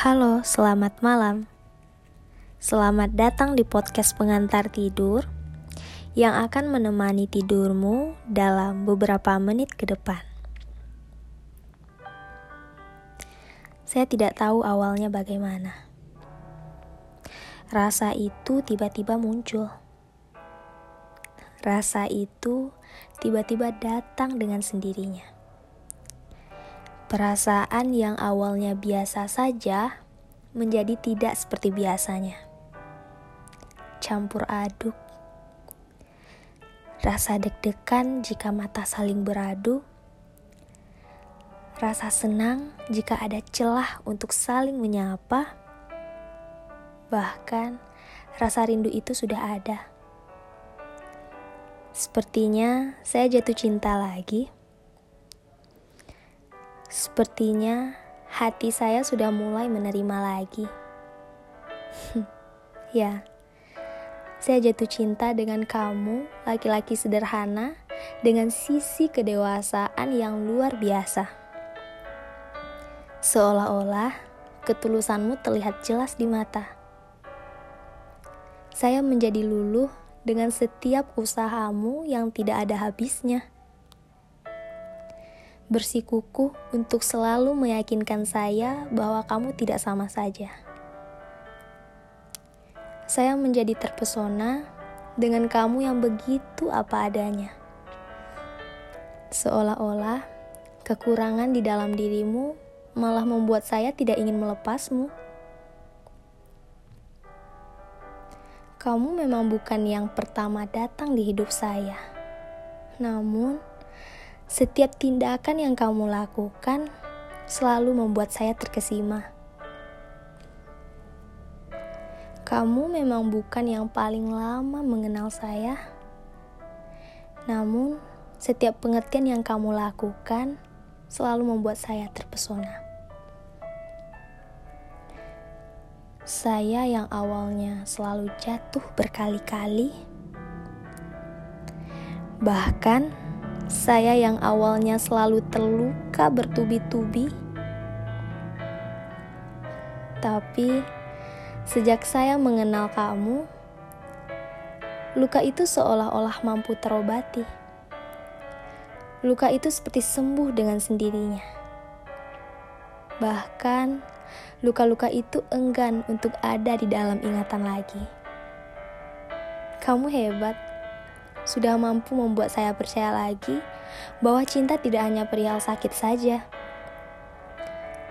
Halo, selamat malam. Selamat datang di podcast pengantar tidur yang akan menemani tidurmu dalam beberapa menit ke depan. Saya tidak tahu awalnya bagaimana. Rasa itu tiba-tiba muncul. Rasa itu tiba-tiba datang dengan sendirinya. Perasaan yang awalnya biasa saja menjadi tidak seperti biasanya. Campur aduk. Rasa deg-degan jika mata saling beradu. Rasa senang jika ada celah untuk saling menyapa. Bahkan rasa rindu itu sudah ada. Sepertinya saya jatuh cinta lagi Sepertinya hati saya sudah mulai menerima lagi. ya, saya jatuh cinta dengan kamu, laki-laki sederhana, dengan sisi kedewasaan yang luar biasa. Seolah-olah ketulusanmu terlihat jelas di mata. Saya menjadi luluh dengan setiap usahamu yang tidak ada habisnya bersikukuh untuk selalu meyakinkan saya bahwa kamu tidak sama saja. Saya menjadi terpesona dengan kamu yang begitu apa adanya. Seolah-olah kekurangan di dalam dirimu malah membuat saya tidak ingin melepasmu. Kamu memang bukan yang pertama datang di hidup saya. Namun, setiap tindakan yang kamu lakukan selalu membuat saya terkesima. Kamu memang bukan yang paling lama mengenal saya, namun setiap pengertian yang kamu lakukan selalu membuat saya terpesona. Saya yang awalnya selalu jatuh berkali-kali, bahkan saya yang awalnya selalu terluka bertubi-tubi, tapi sejak saya mengenal kamu, luka itu seolah-olah mampu terobati. Luka itu seperti sembuh dengan sendirinya. Bahkan, luka-luka itu enggan untuk ada di dalam ingatan lagi. Kamu hebat sudah mampu membuat saya percaya lagi bahwa cinta tidak hanya perihal sakit saja.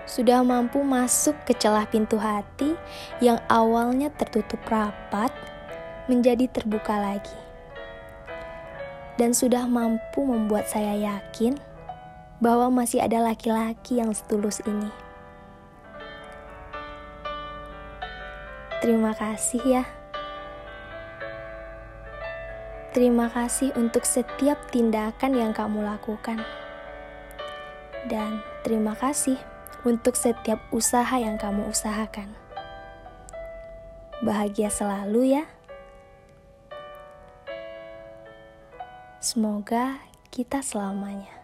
Sudah mampu masuk ke celah pintu hati yang awalnya tertutup rapat menjadi terbuka lagi. Dan sudah mampu membuat saya yakin bahwa masih ada laki-laki yang setulus ini. Terima kasih ya. Terima kasih untuk setiap tindakan yang kamu lakukan, dan terima kasih untuk setiap usaha yang kamu usahakan. Bahagia selalu, ya. Semoga kita selamanya.